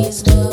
Please do.